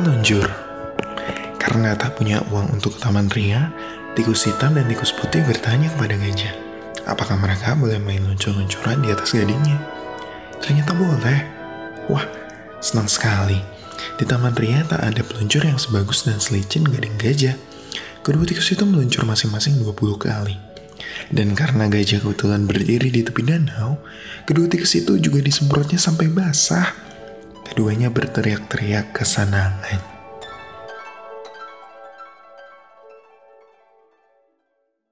peluncur. Karena tak punya uang untuk taman ria, tikus hitam dan tikus putih bertanya kepada gajah, apakah mereka boleh main luncur-luncuran di atas gadingnya. Ternyata boleh. Wah, senang sekali. Di taman ria tak ada peluncur yang sebagus dan selicin gading gajah. Kedua tikus itu meluncur masing-masing 20 kali. Dan karena gajah kebetulan berdiri di tepi danau, kedua tikus itu juga disemprotnya sampai basah. Keduanya berteriak-teriak kesenangan.